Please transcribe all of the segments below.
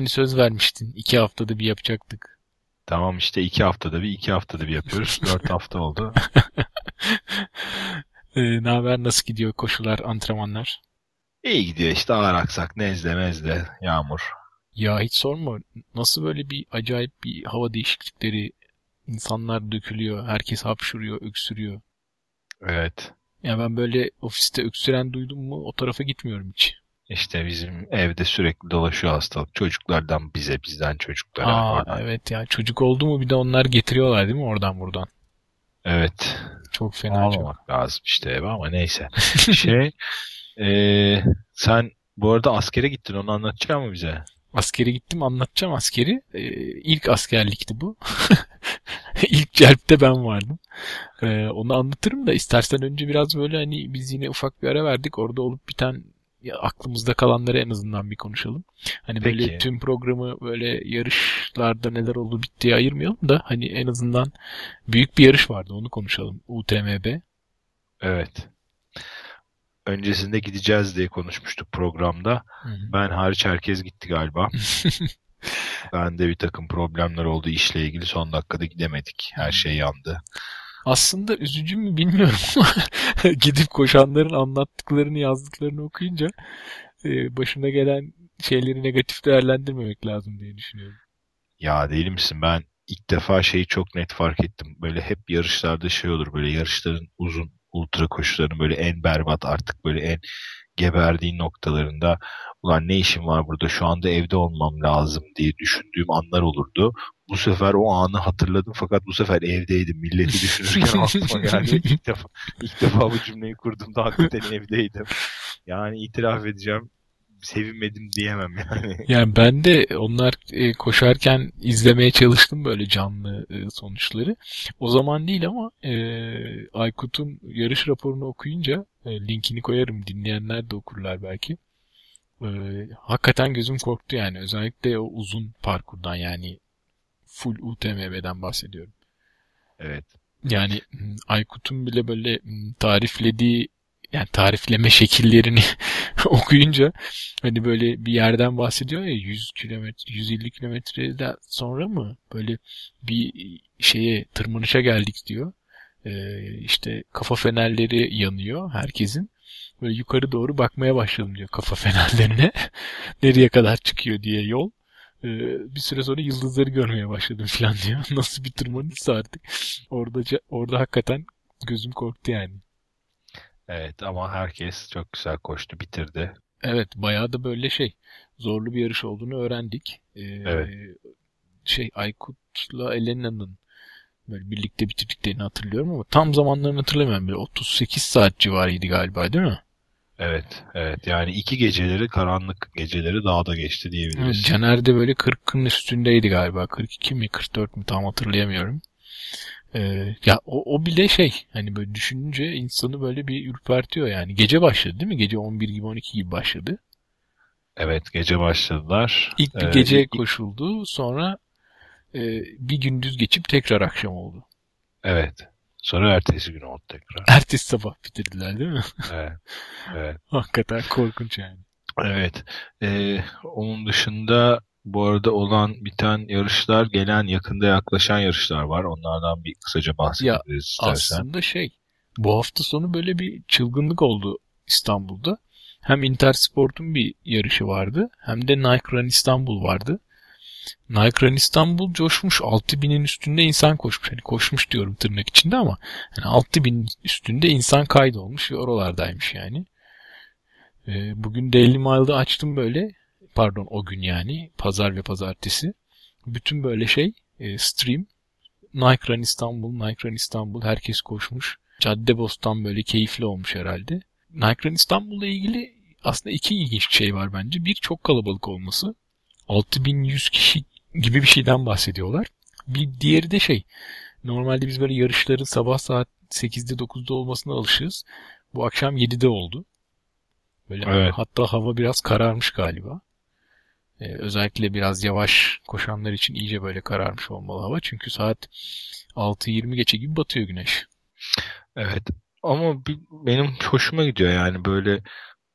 Hani söz vermiştin. iki haftada bir yapacaktık. Tamam işte iki haftada bir, iki haftada bir yapıyoruz. Dört hafta oldu. Ee, ne haber? Nasıl gidiyor koşular, antrenmanlar? İyi gidiyor işte ağır aksak, nezle mezle, yağmur. Ya hiç sorma. Nasıl böyle bir acayip bir hava değişiklikleri, insanlar dökülüyor, herkes hapşuruyor, öksürüyor. Evet. Ya ben böyle ofiste öksüren duydum mu o tarafa gitmiyorum hiç. İşte bizim evde sürekli dolaşıyor hastalık. Çocuklardan bize, bizden çocuklara. Aa oradan. evet ya çocuk oldu mu bir de onlar getiriyorlar değil mi oradan buradan. Evet. Çok fena çok. Almamak lazım işte eve ama neyse. şey, eee, sen bu arada askere gittin onu anlatacak mı bize? Askere gittim anlatacağım askeri. Ee, ilk askerlikti bu. ilk celpte ben vardım. Ee, onu anlatırım da istersen önce biraz böyle hani biz yine ufak bir ara verdik. Orada olup biten ya aklımızda kalanları en azından bir konuşalım. Hani böyle Peki. tüm programı böyle yarışlarda neler oldu bittiği ayırmayalım da hani en azından büyük bir yarış vardı onu konuşalım. UTMB. Evet. Öncesinde gideceğiz diye konuşmuştuk programda. Hı hı. Ben hariç herkes gitti galiba. Bende bir takım problemler oldu işle ilgili. Son dakikada gidemedik. Her şey yandı. Aslında üzücü mü bilmiyorum gidip koşanların anlattıklarını yazdıklarını okuyunca e, başına gelen şeyleri negatif değerlendirmemek lazım diye düşünüyorum. Ya değil misin? Ben ilk defa şeyi çok net fark ettim. Böyle hep yarışlarda şey olur. Böyle yarışların uzun ultra koşuların böyle en berbat artık böyle en geberdiğin noktalarında ulan ne işim var burada şu anda evde olmam lazım diye düşündüğüm anlar olurdu. Bu sefer o anı hatırladım fakat bu sefer evdeydim. Milleti düşünürken aklıma geldi. İlk defa, ilk defa bu cümleyi kurduğumda hakikaten evdeydim. Yani itiraf edeceğim sevinmedim diyemem yani. Yani ben de onlar e, koşarken izlemeye çalıştım böyle canlı e, sonuçları. O zaman değil ama e, Aykut'un yarış raporunu okuyunca linkini koyarım dinleyenler de okurlar belki. Hakikaten gözüm korktu yani özellikle o uzun parkurdan yani full UTMB'den bahsediyorum. Evet. Yani m, Aykut'un bile böyle m, tariflediği yani tarifleme şekillerini okuyunca hani böyle bir yerden bahsediyor ya 100 kilometre 150 kilometreden sonra mı böyle bir şeye tırmanışa geldik diyor. Ee, işte kafa fenerleri yanıyor herkesin. Böyle yukarı doğru bakmaya başladım diyor kafa fenerlerine. Nereye kadar çıkıyor diye yol. Ee, bir süre sonra yıldızları görmeye başladım falan diyor. Nasıl bir tırmanışsa artık. Orada, orada hakikaten gözüm korktu yani. Evet ama herkes çok güzel koştu, bitirdi. Evet, bayağı da böyle şey zorlu bir yarış olduğunu öğrendik. Ee, Evet. Şey Aykut'la Elena'nın böyle birlikte bitirdiklerini hatırlıyorum ama tam zamanlarını hatırlamıyorum. Böyle 38 saat civarıydı galiba değil mi? Evet, evet. Yani iki geceleri, karanlık geceleri dağda geçti Evet, diyebiliriz. Caner de böyle 40'ın üstündeydi galiba. 42 mi 44 mi tam hatırlayamıyorum. Ee, ya o, o bile şey hani böyle düşününce insanı böyle bir ürpertiyor yani. Gece başladı değil mi? Gece 11 gibi 12 gibi başladı. Evet, gece başladılar. İlk bir Ee, gece ilk- koşuldu. Sonra e, bir gündüz geçip tekrar akşam oldu. Evet. Sonra ertesi gün oldu tekrar. Ertesi sabah bitirdiler değil mi? Evet, evet. Hakikaten korkunç yani. Evet. Ee, onun dışında bu arada olan biten yarışlar, gelen yakında yaklaşan yarışlar var. Onlardan bir kısaca bahsedebiliriz istersen. Aslında şey bu hafta sonu böyle bir çılgınlık oldu İstanbul'da. Hem Intersport'un bir yarışı vardı hem de Nike Run İstanbul vardı. Nike Run İstanbul coşmuş 6000'in üstünde insan koşmuş. Hani koşmuş diyorum tırnak içinde ama hani 6000 üstünde insan kaydolmuş ve oralardaymış yani. Ee, bugün Daily Mile'da açtım böyle. Pardon o gün yani. Pazar ve pazartesi. Bütün böyle şey e, stream. Nike Run İstanbul, Nike Run İstanbul. Herkes koşmuş. Caddebostan böyle keyifli olmuş herhalde. Nike Run İstanbul'la ilgili aslında iki ilginç şey var bence. Bir çok kalabalık olması. 6100 kişi gibi bir şeyden bahsediyorlar. Bir diğeri de şey. Normalde biz böyle yarışların sabah saat 8'de 9'da olmasına alışığız. Bu akşam 7'de oldu. Böyle Evet. hatta hava biraz kararmış galiba. Ee, özellikle biraz yavaş koşanlar için iyice böyle kararmış olmalı hava. Çünkü saat 6.20 geçe gibi batıyor güneş. Evet. Ama benim hoşuma gidiyor yani böyle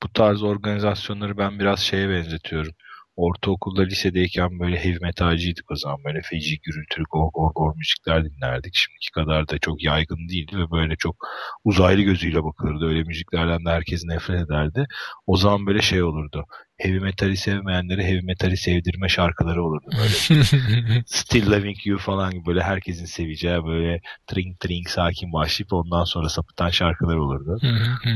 bu tarz organizasyonları ben biraz şeye benzetiyorum. Ortaokulda, lisedeyken böyle heavy metalciydik o zaman. Böyle feci gürültülü gor gor gor müzikler dinlerdik. Şimdiki kadar da çok yaygın değildi ve böyle çok uzaylı gözüyle bakılırdı. Öyle müziklerden de herkes nefret ederdi. O zaman böyle şey olurdu. Heavy metali sevmeyenlere heavy metali sevdirme şarkıları olurdu böyle. Still Loving You falan gibi böyle herkesin seveceği böyle tring tring sakin başlayıp ondan sonra sapıtan şarkılar olurdu.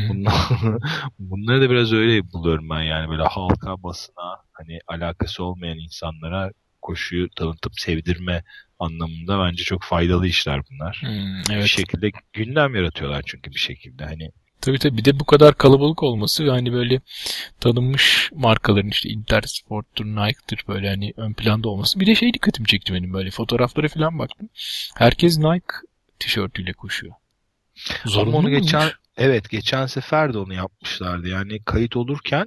Bunlar, bunları da biraz öyle buluyorum ben yani böyle halka basına hani alakası olmayan insanlara koşuyu tanıtıp sevdirme anlamında bence çok faydalı işler bunlar. Hmm, Bir evet. şekilde gündem yaratıyorlar çünkü bir şekilde hani Tabii tabii bir de bu kadar kalabalık olması ve hani böyle tanınmış markaların işte Intersport'tur, Nike'tır böyle hani ön planda olması. Bir de şey dikkatimi çekti benim böyle fotoğraflara falan baktım. Herkes Nike tişörtüyle koşuyor. Zorunlu Ama onu muymuş? geçen evet geçen sefer de onu yapmışlardı. Yani kayıt olurken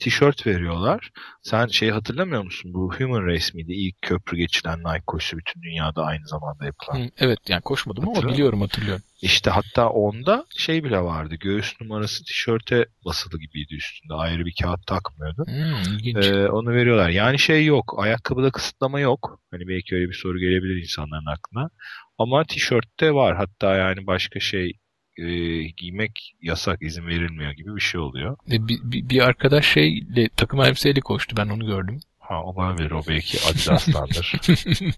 tişört veriyorlar. Sen şey hatırlamıyor musun? Bu Human Race miydi? İlk köprü geçilen Nike koşusu bütün dünyada aynı zamanda yapılan. Hı, evet yani koşmadım ama biliyorum hatırlıyorum. İşte hatta onda şey bile vardı. Göğüs numarası tişörte basılı gibiydi üstünde. Ayrı bir kağıt takmıyordu. Hmm, ilginç. Ee, onu veriyorlar. Yani şey yok. Ayakkabıda kısıtlama yok. Hani belki öyle bir soru gelebilir insanların aklına. Ama tişörtte var. Hatta yani başka şey e, giymek yasak, izin verilmiyor gibi bir şey oluyor. Bir, bir, bir arkadaş şeyle takım elbiseyle koştu ben onu gördüm. Ha olabilir o belki Adidas'tandır.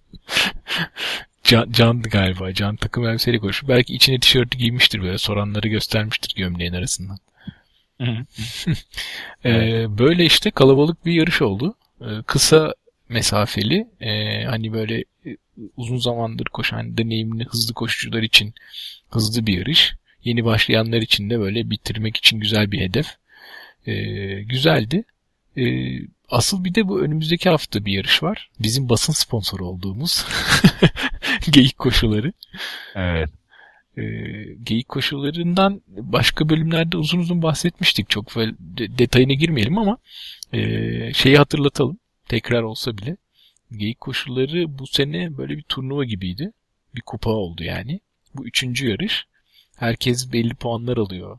Can, candı galiba. Can takım elbiseyle koştu. Belki içine tişörtü giymiştir böyle soranları göstermiştir gömleğin arasından. Ee, böyle işte kalabalık bir yarış oldu. Ee, kısa mesafeli e, hani böyle e, uzun zamandır koşan deneyimli hızlı koşucular için hızlı bir yarış. Yeni başlayanlar için de böyle bitirmek için güzel bir hedef. Ee, güzeldi. Ee, asıl bir de bu önümüzdeki hafta bir yarış var. Bizim basın sponsoru olduğumuz geyik koşuları. evet. Ee, geyik koşullarından başka bölümlerde uzun uzun bahsetmiştik. Çok detayına girmeyelim ama e, şeyi hatırlatalım. Tekrar olsa bile. Geyik koşulları bu sene böyle bir turnuva gibiydi. Bir kupa oldu yani. Bu üçüncü yarış. Herkes belli puanlar alıyor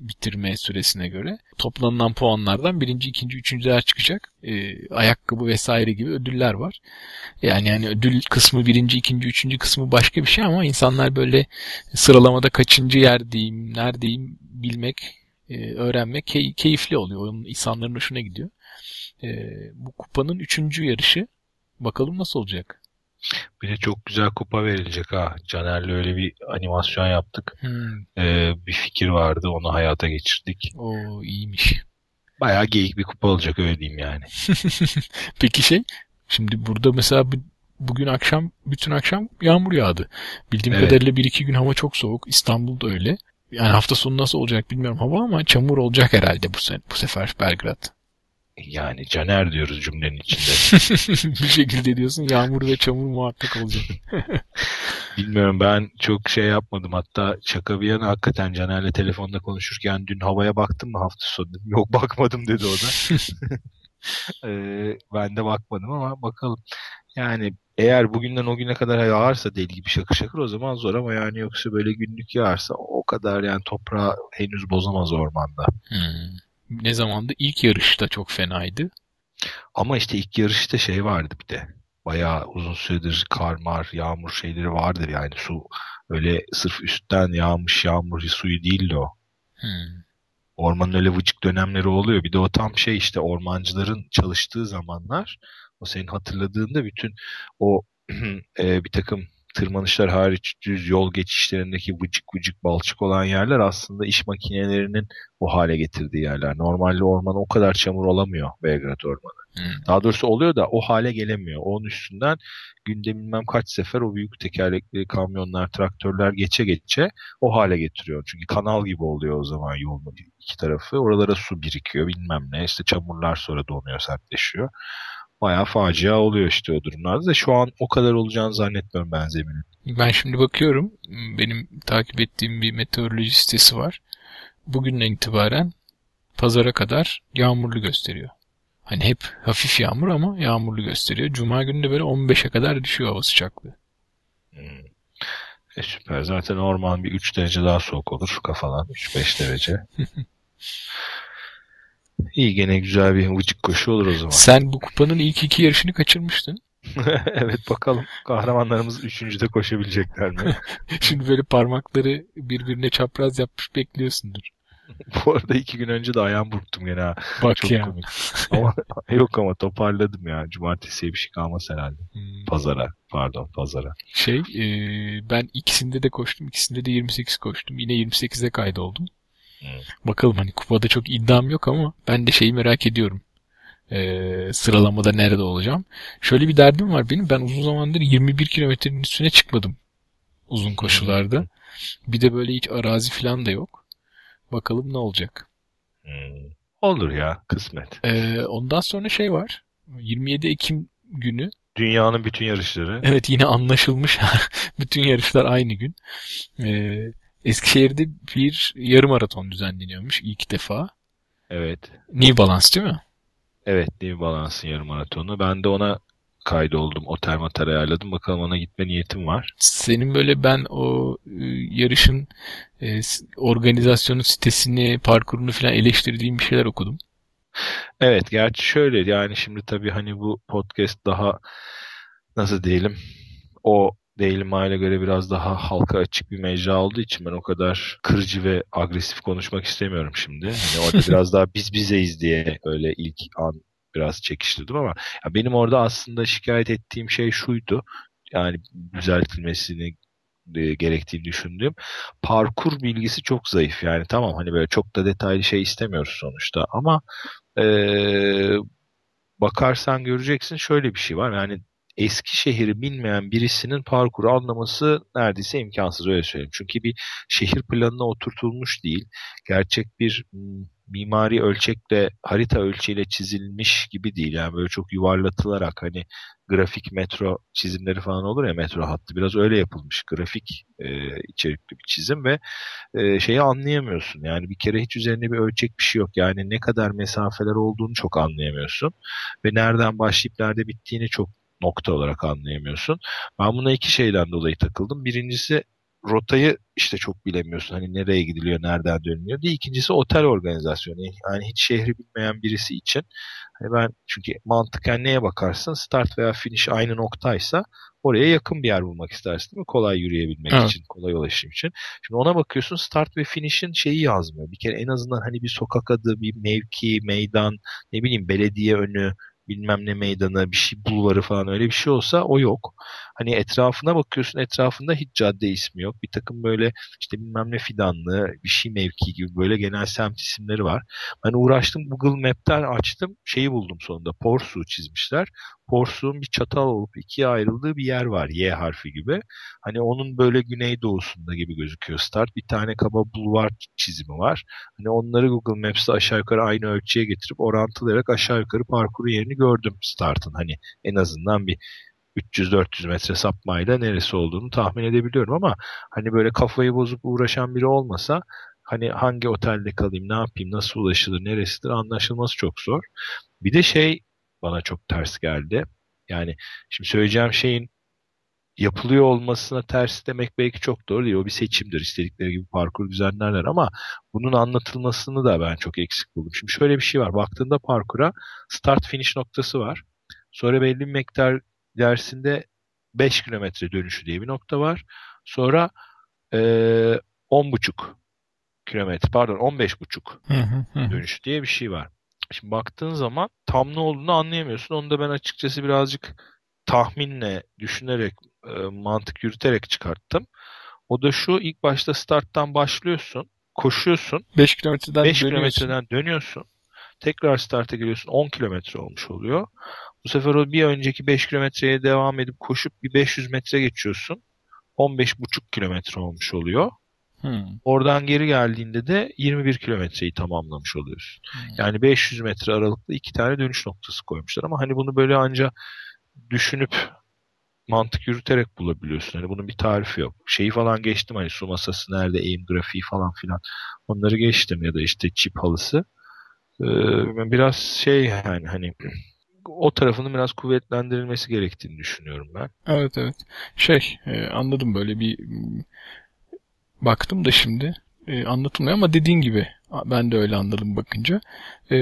bitirme süresine göre. Toplanılan puanlardan birinci, ikinci, üçüncüler çıkacak. Ee, ayakkabı vesaire gibi ödüller var. Yani yani ödül kısmı birinci, ikinci, üçüncü kısmı başka bir şey ama insanlar böyle sıralamada kaçıncı yerdeyim, neredeyim bilmek, e, öğrenmek key- keyifli oluyor. Onun insanların hoşuna gidiyor. E, bu kupanın üçüncü yarışı. Bakalım nasıl olacak? Bir de çok güzel kupa verilecek ha. Caner'le öyle bir animasyon yaptık. Hmm, Ee, bir fikir vardı onu hayata geçirdik. o iyiymiş. Bayağı geyik bir kupa olacak öyle diyeyim yani. Peki şey, şimdi burada mesela bu- bugün akşam, bütün akşam yağmur yağdı. Bildiğim Evet. kadarıyla bir iki gün hava çok soğuk. İstanbul'da öyle. Yani hafta sonu nasıl olacak bilmiyorum hava ama çamur olacak herhalde bu, se- bu sefer Belgrad. Yani Caner diyoruz cümlenin içinde. bir şekilde diyorsun yağmur ve çamur muhakkak olacak. Bilmiyorum ben çok şey yapmadım. Hatta şaka bir yana hakikaten Caner'le telefonda konuşurken dün havaya baktım mı hafta sonu dedim. Yok bakmadım dedi o da. Ee, ben de bakmadım ama bakalım. Yani eğer bugünden o güne kadar yağarsa deli gibi şakır şakır o zaman zor ama yani yoksa böyle günlük yağarsa o kadar yani toprağı henüz bozamaz ormanda. Hmm. Ne zamandı? İlk yarışta çok fenaydı. Ama işte ilk yarışta şey vardı bir de. Bayağı uzun süredir kar mar, yağmur şeyleri vardır yani su öyle sırf üstten yağmış yağmur suyu değildi o. Hmm. Ormanın öyle vıcık dönemleri oluyor. Bir de o tam şey işte ormancıların çalıştığı zamanlar. O senin hatırladığında bütün o e, bir takım tırmanışlar hariç düz yol geçişlerindeki vıcık vıcık balçık olan yerler aslında iş makinelerinin o hale getirdiği yerler. Normalde orman o kadar çamur olamıyor Belgrad Ormanı. Hmm. Daha doğrusu oluyor da o hale gelemiyor. Onun üstünden günde bilmem kaç sefer o büyük tekerlekli kamyonlar, traktörler geçe geçe o hale getiriyor. Çünkü kanal gibi oluyor o zaman yolun iki tarafı. Oralara su birikiyor bilmem ne. İşte çamurlar sonra donuyor, sertleşiyor. Bayağı facia oluyor işte o durumlarda da şu an o kadar olacağını zannetmiyorum ben zeminin. Ben şimdi bakıyorum. Benim takip ettiğim bir meteoroloji sitesi var. Bugünden itibaren pazara kadar yağmurlu gösteriyor. Hani hep hafif yağmur ama yağmurlu gösteriyor. Cuma günü de böyle 15'e kadar düşüyor hava sıcaklığı. Hmm. E süper. Zaten orman bir 3 derece daha soğuk olur kafadan. 3-5 derece. İyi gene güzel bir vıcık koşu olur o zaman. Sen bu kupanın ilk iki yarışını kaçırmıştın. evet bakalım kahramanlarımız üçüncüde koşabilecekler mi? Şimdi böyle parmakları birbirine çapraz yapmış bekliyorsundur. Bu arada iki gün önce de ayağım burktum gene ha. Bak Çok ya. komik. Ama, yok ama toparladım ya. Cumartesiye bir şey kalmaz herhalde. Hmm. Pazara. Pardon pazara. Şey e, ben ikisinde de koştum. İkisinde de 28 koştum. Yine 28'e kaydoldum. Bakalım hani kupada çok iddiam yok ama ben de şeyi merak ediyorum. E, sıralamada nerede olacağım. Şöyle bir derdim var benim. Ben uzun zamandır 21 kilometrenin üstüne çıkmadım. Uzun koşularda. Bir de böyle hiç arazi falan da yok. Bakalım ne olacak. Hmm. Olur ya kısmet. E, ondan sonra şey var. 27 Ekim günü Dünyanın bütün yarışları. Evet yine anlaşılmış. Bütün yarışlar aynı gün. Ee, Eskişehir'de bir yarım maraton düzenleniyormuş ilk defa. Evet. New Balance değil mi? Evet New Balance'ın yarım maratonu. Ben de ona kaydoldum. Otel motel ayarladım. Bakalım ona gitme niyetim var. Senin böyle ben o e, yarışın e, s- organizasyonu sitesini, parkurunu falan eleştirdiğim bir şeyler okudum. Evet gerçi şöyle yani şimdi tabii hani bu podcast daha nasıl diyelim o Daily Mail'e göre biraz daha halka açık bir mecra olduğu için ben o kadar kırıcı ve agresif konuşmak istemiyorum şimdi. Hani orada biraz daha biz bizeyiz diye öyle ilk an biraz çekiştirdim ama ya benim orada aslında şikayet ettiğim şey şuydu. Yani düzeltilmesini e, gerektiğini düşündüğüm parkur bilgisi çok zayıf. Yani tamam hani böyle çok da detaylı şey istemiyoruz sonuçta ama eee, bakarsan göreceksin şöyle bir şey var. Yani Eskişehir'i bilmeyen birisinin parkuru anlaması neredeyse imkansız öyle söyleyeyim. Çünkü bir şehir planına oturtulmuş değil. Gerçek bir mimari ölçekle, harita ölçeğiyle çizilmiş gibi değil. Yani böyle çok yuvarlatılarak hani grafik metro çizimleri falan olur ya metro hattı biraz öyle yapılmış. Grafik e, içerikli bir çizim ve e, şeyi anlayamıyorsun. Yani bir kere hiç üzerinde bir ölçek bir şey yok. Yani ne kadar mesafeler olduğunu çok anlayamıyorsun. Ve nereden başlayıp nerede bittiğini çok nokta olarak anlayamıyorsun. Ben buna iki şeyden dolayı takıldım. Birincisi rotayı işte çok bilemiyorsun. Hani nereye gidiliyor, nereden dönülüyor diye. İkincisi otel organizasyonu. Yani hiç şehri bilmeyen birisi için. Hani ben çünkü mantıken neye bakarsın? Start veya finish aynı noktaysa oraya yakın bir yer bulmak istersin değil mi? Kolay yürüyebilmek Evet. için, kolay ulaşım için. Şimdi ona bakıyorsun start ve finish'in şeyi yazmıyor. Bir kere en azından hani bir sokak adı, bir mevki, meydan, ne bileyim belediye önü, bilmem ne meydanı, bir şey bulvarı falan öyle bir şey olsa o yok. Hani etrafına bakıyorsun etrafında hiç cadde ismi yok. Bir takım böyle işte bilmem ne fidanlı bir şey mevki gibi böyle genel semt isimleri var. Ben uğraştım Google Map'ten açtım şeyi buldum sonunda. Porsu çizmişler. Porsu'nun bir çatal olup ikiye ayrıldığı bir yer var Y harfi gibi. Hani onun böyle güneydoğusunda gibi gözüküyor start. Bir tane kaba bulvar çizimi var. Hani onları Google Maps'te aşağı yukarı aynı ölçüye getirip orantılayarak aşağı yukarı parkuru yerini gördüm startın. Hani en azından bir 300-400 metre sapmayla neresi olduğunu tahmin edebiliyorum ama hani böyle kafayı bozup uğraşan biri olmasa hani hangi otelde kalayım, ne yapayım, nasıl ulaşılır, neresidir anlaşılması çok zor. Bir de şey bana çok ters geldi. Yani şimdi söyleyeceğim şeyin yapılıyor olmasına ters demek belki çok doğru değil. O bir seçimdir. İstedikleri gibi parkur düzenlerler ama bunun anlatılmasını da ben çok eksik buldum. Şimdi şöyle bir şey var. Baktığında parkura start finish noktası var. Sonra belli bir miktar dersinde 5 kilometre dönüşü diye bir nokta var. Sonra eee 10,5 kilometre pardon 15,5 Hı hı hı. dönüşü diye bir şey var. Şimdi baktığın zaman tam ne olduğunu anlayamıyorsun. Onu da ben açıkçası birazcık tahminle, düşünerek, e, mantık yürüterek çıkarttım. O da şu ilk başta starttan başlıyorsun, koşuyorsun, 5 kilometreden 5 dönüyorsun. kilometreden dönüyorsun. Tekrar starta geliyorsun 10 kilometre olmuş oluyor. Bu sefer o bir önceki 5 kilometreye devam edip koşup bir 500 metre geçiyorsun. 15,5 kilometre olmuş oluyor. Hmm. Oradan geri geldiğinde de 21 kilometreyi tamamlamış oluyorsun. Hmm. Yani 500 metre aralıklı iki tane dönüş noktası koymuşlar ama hani bunu böyle anca düşünüp mantık yürüterek bulabiliyorsun. Hani bunun bir tarifi yok. Şeyi falan geçtim hani su masası nerede, aim grafiği falan filan. Onları geçtim ya da işte çip halısı. Ee, biraz şey yani hani o tarafının biraz kuvvetlendirilmesi gerektiğini düşünüyorum ben. Evet evet. Şey e, anladım böyle bir baktım da şimdi e, anlatılmıyor ama dediğin gibi ben de öyle anladım bakınca. E,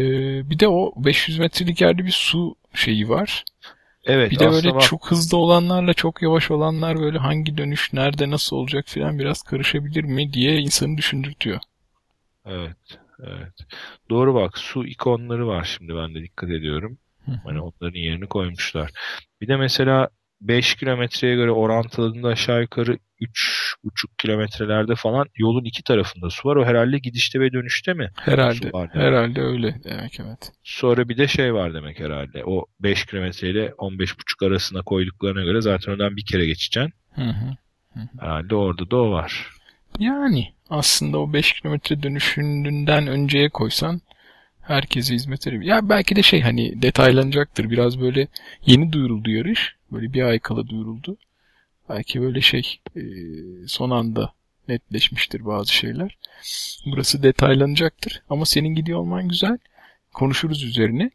bir de o 500 metrelik yerde bir su şeyi var. Evet. Bir de böyle bak- çok hızlı olanlarla çok yavaş olanlar böyle hangi dönüş nerede nasıl olacak filan biraz karışabilir mi diye insanı düşündürtüyor. Evet. Evet. Doğru bak. Su ikonları var şimdi ben de dikkat ediyorum. Hı hı. Hani onların yerini koymuşlar. Bir de mesela 5 kilometreye göre orantıladığında aşağı yukarı 3,5 kilometrelerde falan yolun iki tarafında su var. O herhalde gidişte ve dönüşte mi? Herhalde. Su var demek. Herhalde öyle demek evet. Sonra bir de şey var demek herhalde. O 5 kilometreyle 15,5 arasına koyduklarına göre zaten oradan bir kere geçeceksin. Hı hı. Herhalde orada da o var. Yani aslında o 5 kilometre dönüşünden önceye koysan herkese hizmet edebilir. Ya belki de şey hani detaylanacaktır. Biraz böyle yeni duyuruldu yarış. Böyle bir ay kala duyuruldu. Belki böyle şey e, son anda netleşmiştir bazı şeyler. Burası detaylanacaktır. Ama senin gidiyor olman güzel. Konuşuruz üzerine.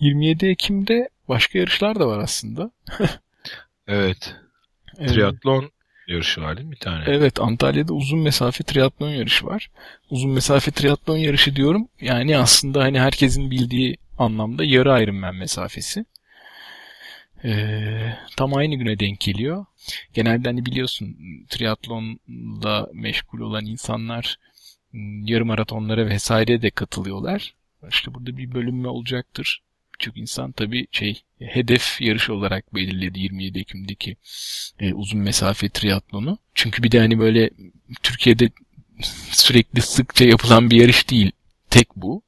27 Ekim'de başka yarışlar da var aslında. Evet. Triatlon yarışı var değil mi bir tane? Evet Antalya'da uzun mesafe triatlon yarışı var. Uzun mesafe triatlon yarışı diyorum. Yani aslında hani herkesin bildiği anlamda yarı Ironman mesafesi. Ee, tam aynı güne denk geliyor. Genelde hani biliyorsun triatlonla meşgul olan insanlar m, yarım maratonlara vesaire de katılıyorlar. İşte burada bir bölünme olacaktır. Birçok insan tabii şey hedef yarış olarak belirledi 27 Ekim'deki e, uzun mesafe triatlonu. Çünkü bir de hani böyle Türkiye'de sürekli sıkça yapılan bir yarış değil. Tek bu.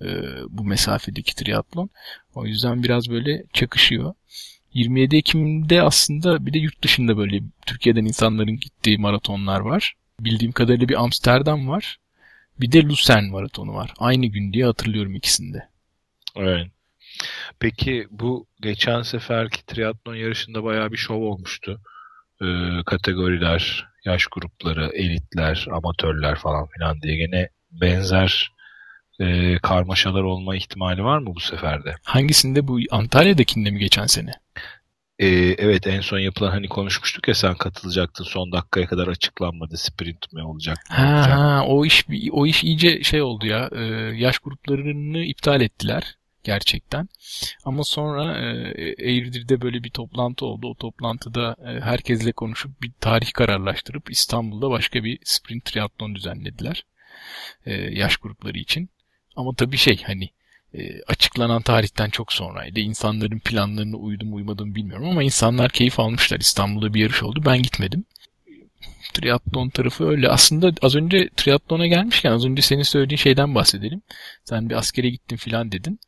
E, bu mesafedeki triatlon. O yüzden biraz böyle çakışıyor. 27 Ekim'de aslında bir de yurt dışında böyle Türkiye'den insanların gittiği maratonlar var. Bildiğim kadarıyla bir Amsterdam var. Bir de Lucerne maratonu var. Aynı gün diye hatırlıyorum ikisinde. Evet. Peki bu geçen seferki triatlon yarışında bayağı bir şov olmuştu. Ee, kategoriler, yaş grupları, elitler, amatörler falan filan diye gene benzer e, karmaşalar olma ihtimali var mı bu seferde? Hangisinde bu Antalya'dakinde mi geçen sene? Ee, evet en son yapılan hani konuşmuştuk ya sen katılacaktın son dakikaya kadar açıklanmadı sprint mi olacak Ha, olacak? ha o iş o iş iyice şey oldu ya. e, yaş gruplarını iptal ettiler gerçekten. Ama sonra e, Eğirdir'de böyle bir toplantı oldu. O toplantıda e, herkesle konuşup bir tarih kararlaştırıp İstanbul'da başka bir sprint triatlon düzenlediler. E, yaş grupları için. Ama tabii şey hani açıklanan tarihten çok sonraydı. İnsanların planlarına uydum uymadım bilmiyorum ama insanlar keyif almışlar. İstanbul'da bir yarış oldu. Ben gitmedim triatlon tarafı öyle. Aslında az önce triatlona gelmişken az önce senin söylediğin şeyden bahsedelim. Sen bir askere gittin filan dedin.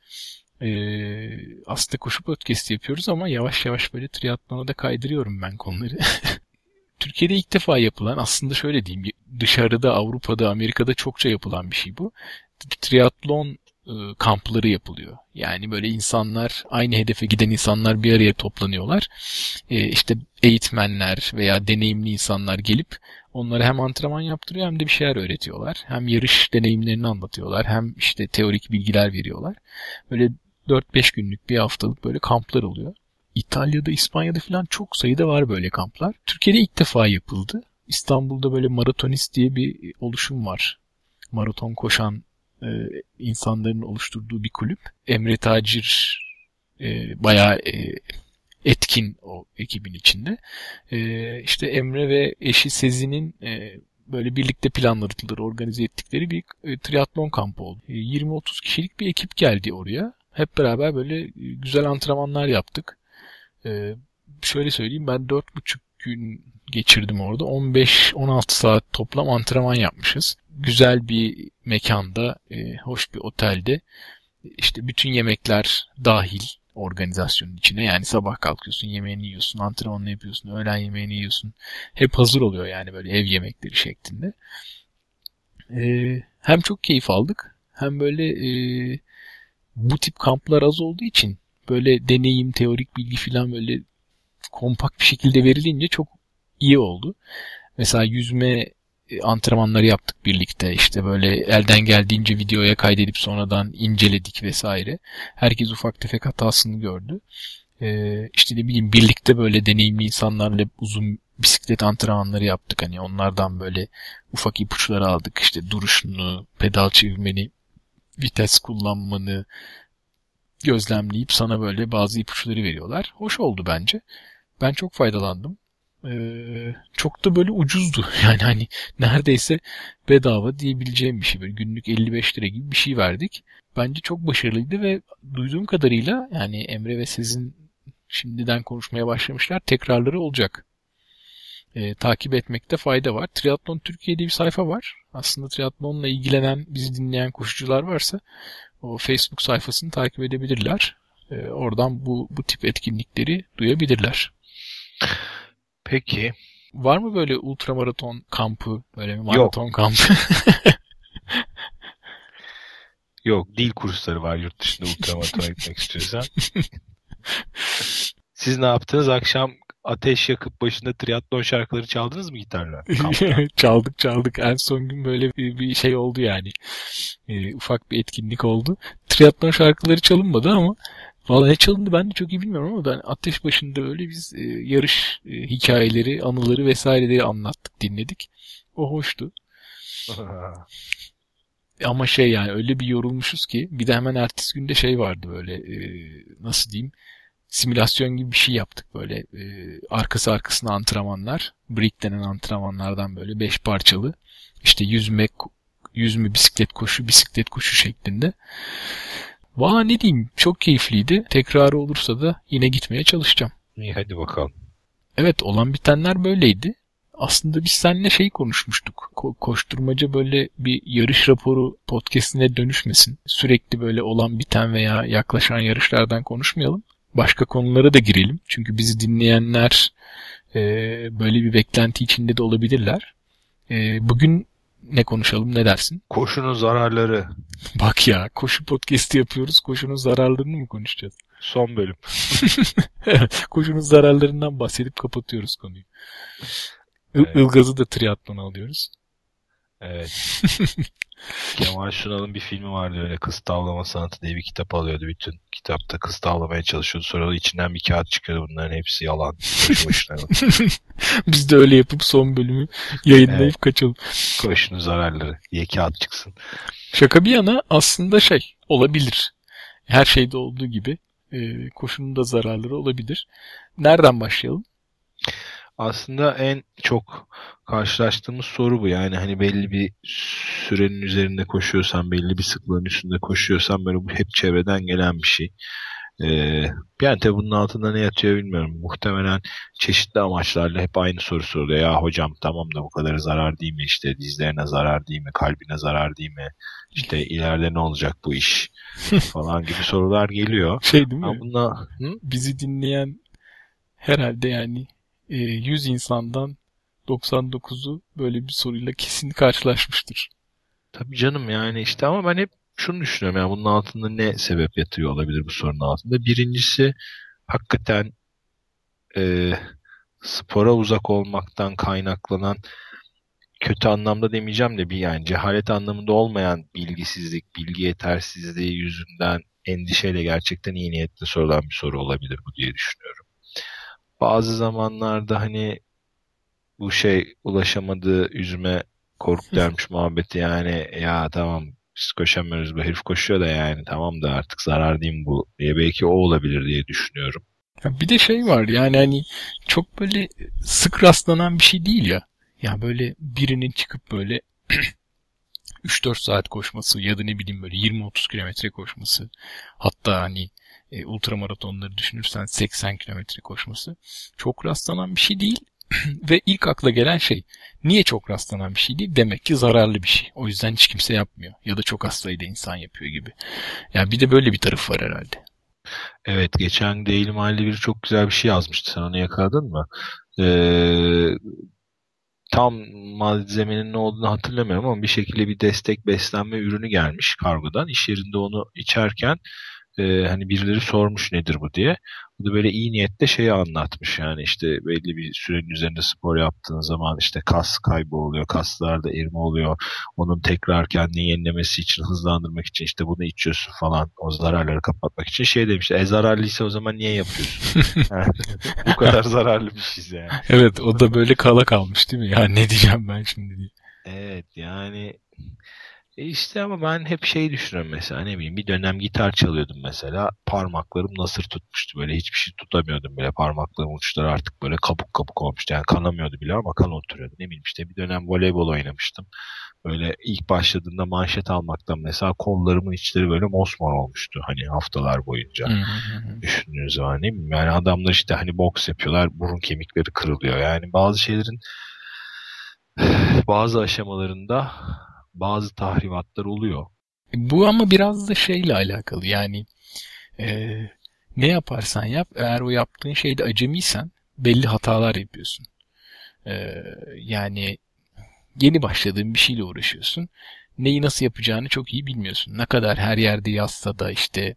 Ee, aslında koşu podcast yapıyoruz ama yavaş yavaş böyle triatlona da kaydırıyorum ben konuları. Türkiye'de ilk defa yapılan aslında şöyle diyeyim dışarıda Avrupa'da Amerika'da çokça yapılan bir şey bu. Triatlon kampları yapılıyor. Yani böyle insanlar aynı hedefe giden insanlar bir araya toplanıyorlar. E, işte eğitmenler veya deneyimli insanlar gelip onlara hem antrenman yaptırıyor hem de bir şeyler öğretiyorlar. Hem yarış deneyimlerini anlatıyorlar hem işte teorik bilgiler veriyorlar. Böyle 4-5 günlük bir haftalık böyle kamplar oluyor. İtalya'da, İspanya'da falan çok sayıda var böyle kamplar. Türkiye'de ilk defa yapıldı. İstanbul'da böyle maratonist diye bir oluşum var. Maraton koşan e, insanların oluşturduğu bir kulüp. Emre Tacir e, bayağı e, etkin o ekibin içinde. E, işte Emre ve eşi Sezin'in e, böyle birlikte planladıkları, organize ettikleri bir e, triatlon kampı oldu. E, 20-30 kişilik bir ekip geldi oraya. Hep beraber böyle e, güzel antrenmanlar yaptık. E, şöyle söyleyeyim ben 4,5 gün geçirdim orada. 15-16 saat toplam antrenman yapmışız. Güzel bir mekanda, e, hoş bir otelde. İşte bütün yemekler dahil organizasyonun içine. Yani sabah kalkıyorsun, yemeğini yiyorsun, antrenmanını yapıyorsun, öğlen yemeğini yiyorsun. Hep hazır oluyor yani böyle ev yemekleri şeklinde. Ee, hem çok keyif aldık hem böyle e, bu tip kamplar az olduğu için böyle deneyim, teorik bilgi falan böyle kompakt bir şekilde verilince çok iyi oldu. Mesela yüzme e, antrenmanları yaptık birlikte. İşte böyle elden geldiğince videoya kaydedip sonradan inceledik vesaire. Herkes ufak tefek hatasını gördü. Ee, işte ne bileyim birlikte böyle deneyimli insanlarla uzun bisiklet antrenmanları yaptık. Hani onlardan böyle ufak ipuçları aldık. İşte duruşunu, pedal çevirmeni, vites kullanmanı gözlemleyip sana böyle bazı ipuçları veriyorlar. Hoş oldu bence. Ben çok faydalandım. Ee, çok da böyle ucuzdu. Yani hani neredeyse bedava diyebileceğim bir şey. Böyle günlük 55 lira gibi bir şey verdik. Bence çok başarılıydı ve duyduğum kadarıyla yani Emre ve sizin şimdiden konuşmaya başlamışlar. Tekrarları olacak. Ee, takip etmekte fayda var. Triathlon Türkiye'de bir sayfa var. Aslında triathlonla ilgilenen, bizi dinleyen koşucular varsa o Facebook sayfasını takip edebilirler. Ee, oradan bu, bu tip etkinlikleri duyabilirler. Peki. Var mı böyle ultramaraton kampı, böyle bir maraton Yok. kampı? Yok, dil kursları var yurt dışında ultramaratona gitmek istiyorsan. Siz ne yaptınız? Akşam ateş yakıp başında triatlon şarkıları çaldınız mı gitarla? çaldık çaldık. En son gün böyle bir, bir şey oldu yani. E, ufak bir etkinlik oldu. Triatlon şarkıları çalınmadı ama Valla ne çalındı ben de çok iyi bilmiyorum ama ben ateş başında böyle biz e, yarış e, hikayeleri, anıları vesaireleri anlattık, dinledik. O hoştu. ama şey yani öyle bir yorulmuşuz ki bir de hemen ertesi günde şey vardı böyle e, nasıl diyeyim simülasyon gibi bir şey yaptık böyle e, arkası arkasına antrenmanlar brick denen antrenmanlardan böyle beş parçalı işte yüzme yüzme bisiklet koşu bisiklet koşu şeklinde Valla ne diyeyim çok keyifliydi. Tekrarı olursa da yine gitmeye çalışacağım. İyi hadi bakalım. Evet olan bitenler böyleydi. Aslında biz seninle şey konuşmuştuk. Ko- koşturmaca böyle bir yarış raporu podcastine dönüşmesin. Sürekli böyle olan biten veya yaklaşan yarışlardan konuşmayalım. Başka konulara da girelim. Çünkü bizi dinleyenler e, böyle bir beklenti içinde de olabilirler. E, bugün ne konuşalım ne dersin? Koşunun zararları. Bak ya koşu podcast'i yapıyoruz. Koşunun zararlarını mı konuşacağız? Son bölüm. koşunun zararlarından bahsedip kapatıyoruz konuyu. Evet. Ilgaz'ı da triatlona alıyoruz. Evet. Kemal Sunal'ın bir filmi vardı öyle kız tavlama sanatı diye bir kitap alıyordu. Bütün kitapta kız tavlamaya çalışıyordu. Sonra da içinden bir kağıt çıkıyordu. Bunların hepsi yalan. Biz de öyle yapıp son bölümü yayınlayıp evet. kaçalım. Koşunun zararları diye kağıt çıksın. Şaka bir yana aslında şey olabilir. Her şeyde olduğu gibi e, koşunun da zararları olabilir. Nereden başlayalım? Aslında en çok karşılaştığımız soru bu. Yani hani belli bir sürenin üzerinde koşuyorsan, belli bir sıklığın üstünde koşuyorsan böyle bu hep çevreden gelen bir şey. Ee, yani tabi bunun altında ne yatıyor bilmiyorum. Muhtemelen çeşitli amaçlarla hep aynı soru soruluyor. Ya hocam tamam da bu kadar zarar değil mi? İşte dizlerine zarar değil mi? Kalbine zarar değil mi? İşte ileride ne olacak bu iş? falan gibi sorular geliyor. Şey değil mi? Ama bununla, hı? Bizi dinleyen herhalde yani 100 e, insandan 99'u böyle bir soruyla kesin karşılaşmıştır. Tabii canım yani işte ama ben hep şunu düşünüyorum yani bunun altında ne sebep yatıyor olabilir bu sorunun altında. Birincisi hakikaten e, spora uzak olmaktan kaynaklanan kötü anlamda demeyeceğim de bir yani cehalet anlamında olmayan bilgisizlik, bilgi yetersizliği yüzünden endişeyle gerçekten iyi niyetle sorulan bir soru olabilir bu diye düşünüyorum bazı zamanlarda hani bu şey ulaşamadığı yüzüme korku dermiş muhabbeti yani ya tamam biz koşamıyoruz bu herif koşuyor da yani tamam da artık zarar diyeyim bu diye belki o olabilir diye düşünüyorum. Ya bir de şey var yani hani çok böyle sık rastlanan bir şey değil ya. Ya böyle birinin çıkıp böyle 3-4 saat koşması ya da ne bileyim böyle 20-30 kilometre koşması. Hatta hani e, ultramaratonları düşünürsen 80 kilometre koşması çok rastlanan bir şey değil. Ve ilk akla gelen şey niye çok rastlanan bir şey değil? Demek ki zararlı bir şey. O yüzden hiç kimse yapmıyor. Ya da çok az sayıda insan yapıyor gibi. Yani bir de böyle bir taraf var herhalde. Evet geçen Daily Mail'de biri çok güzel bir şey yazmıştı. Sen onu yakaladın mı? Ee, tam malzemenin ne olduğunu hatırlamıyorum ama bir şekilde bir destek beslenme ürünü gelmiş kargodan. İş yerinde onu içerken e, hani birileri sormuş nedir bu diye. Bu da böyle iyi niyetle şeyi anlatmış yani işte belli bir sürenin üzerinde spor yaptığın zaman işte kas kaybı oluyor, kaslarda erime oluyor. Onun tekrar kendini yenilemesi için, hızlandırmak için işte bunu içiyorsun falan o zararları kapatmak için şey demiş. E zararlıysa o zaman niye yapıyorsun? bu kadar zararlı bir şey yani. Evet o da böyle kala kalmış değil mi? Ya ne diyeceğim ben şimdi diye. Evet yani e işte ama ben hep şey düşünüyorum mesela ne bileyim bir dönem gitar çalıyordum mesela parmaklarım nasır tutmuştu böyle hiçbir şey tutamıyordum bile parmaklarım uçları artık böyle kabuk kabuk olmuştu yani kanamıyordu bile ama kan oturuyordu ne bileyim işte bir dönem voleybol oynamıştım. Böyle ilk başladığında manşet almaktan mesela kollarımın içleri böyle mosmor olmuştu hani haftalar boyunca. Düşündüğünüz zaman ne bileyim yani adamlar işte hani boks yapıyorlar burun kemikleri kırılıyor. Yani bazı şeylerin bazı aşamalarında bazı tahribatlar oluyor. Bu ama biraz da şeyle alakalı yani e, ne yaparsan yap eğer o yaptığın şeyde acemiysen belli hatalar yapıyorsun. E, yani yeni başladığın bir şeyle uğraşıyorsun. Neyi nasıl yapacağını çok iyi bilmiyorsun. Ne kadar her yerde yazsa da işte e,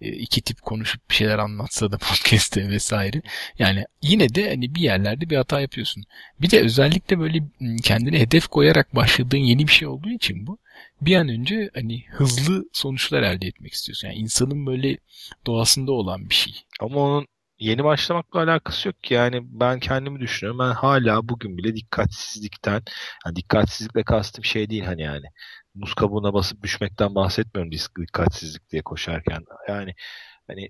iki tip konuşup bir şeyler anlatsa da podcast'te vesaire. Yani yine de hani bir yerlerde bir hata yapıyorsun. Bir de özellikle böyle kendine hedef koyarak başladığın yeni bir şey olduğu için bu bir an önce hani hızlı sonuçlar elde etmek istiyorsun. Yani insanın böyle doğasında olan bir şey. Ama onun yeni başlamakla alakası yok ki. Yani ben kendimi düşünüyorum. Ben hala bugün bile dikkatsizlikten, yani dikkatsizlikle kastım şey değil hani yani buz kabuğuna basıp düşmekten bahsetmiyorum dikkatsizlik diye koşarken. Yani hani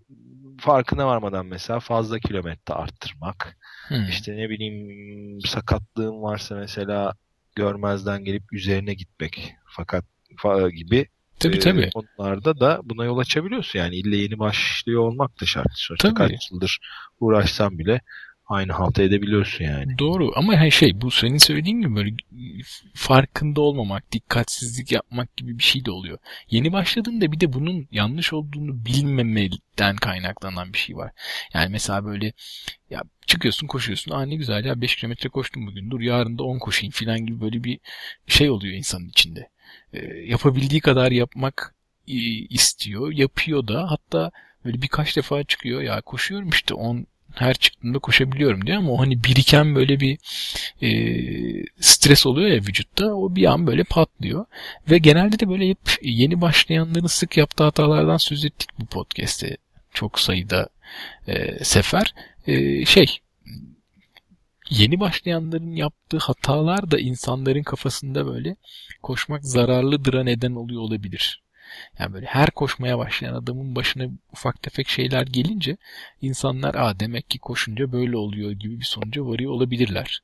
farkına varmadan mesela fazla kilometre arttırmak. Hmm. İşte ne bileyim sakatlığım varsa mesela görmezden gelip üzerine gitmek fakat gibi Tabii e, tabii. Onlarda da buna yol açabiliyorsun. Yani ille yeni başlıyor olmak da şart. Sonuçta tabii. kaç yıldır uğraşsam bile aynı halta edebiliyorsun yani. Doğru ama her şey bu senin söylediğin gibi böyle farkında olmamak, dikkatsizlik yapmak gibi bir şey de oluyor. Yeni başladığında bir de bunun yanlış olduğunu bilmemeden kaynaklanan bir şey var. Yani mesela böyle ya çıkıyorsun koşuyorsun. Aa ne güzel ya 5 kilometre koştum bugün. Dur yarın da 10 koşayım falan gibi böyle bir şey oluyor insanın içinde. E, yapabildiği kadar yapmak istiyor. Yapıyor da hatta böyle birkaç defa çıkıyor. Ya koşuyorum işte 10 her çıktığımda koşabiliyorum diyor ama o hani biriken böyle bir e, stres oluyor ya vücutta o bir an böyle patlıyor. Ve genelde de böyle hep yeni başlayanların sık yaptığı hatalardan söz ettik bu podcast'te çok sayıda e, sefer. E, şey yeni başlayanların yaptığı hatalar da insanların kafasında böyle koşmak zararlıdıra neden oluyor olabilir. Yani böyle her koşmaya başlayan adamın başına ufak tefek şeyler gelince insanlar aa demek ki koşunca böyle oluyor gibi bir sonuca varıyor olabilirler.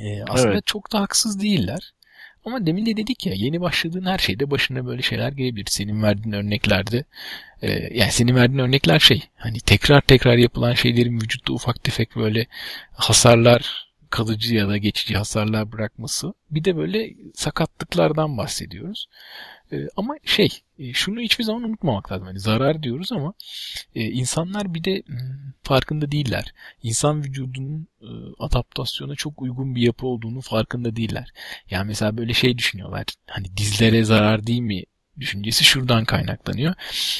Ee, aslında evet. çok da haksız değiller. Ama demin de dedik ya yeni başladığın her şeyde başına böyle şeyler gelebilir. Senin verdiğin örneklerde e, yani senin verdiğin örnekler şey hani tekrar tekrar yapılan şeylerin vücutta ufak tefek böyle hasarlar kalıcı ya da geçici hasarlar bırakması. Bir de böyle sakatlıklardan bahsediyoruz. E, ama şey e, şunu hiçbir zaman unutmamak lazım. Yani zarar diyoruz ama e, insanlar bir de hmm, farkında değiller. İnsan vücudunun e, adaptasyona çok uygun bir yapı olduğunu farkında değiller. Yani mesela böyle şey düşünüyorlar. Hani dizlere zarar değil mi düşüncesi şuradan kaynaklanıyor.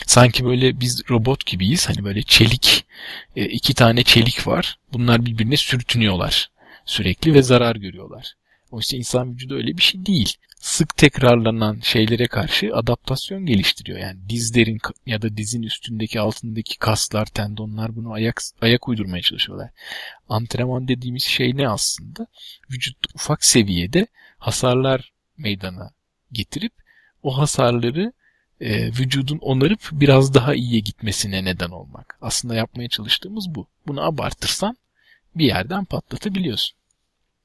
Sanki böyle biz robot gibiyiz. Hani böyle çelik, e, iki tane çelik var. Bunlar birbirine sürtünüyorlar sürekli ve zarar görüyorlar. Oysa insan vücudu öyle bir şey değil. Sık tekrarlanan şeylere karşı adaptasyon geliştiriyor. Yani dizlerin ya da dizin üstündeki altındaki kaslar, tendonlar bunu ayak ayak uydurmaya çalışıyorlar. Antrenman dediğimiz şey ne aslında? Vücut ufak seviyede hasarlar meydana getirip o hasarları e, vücudun onarıp biraz daha iyiye gitmesine neden olmak. Aslında yapmaya çalıştığımız bu. Bunu abartırsan bir yerden patlatabiliyorsun.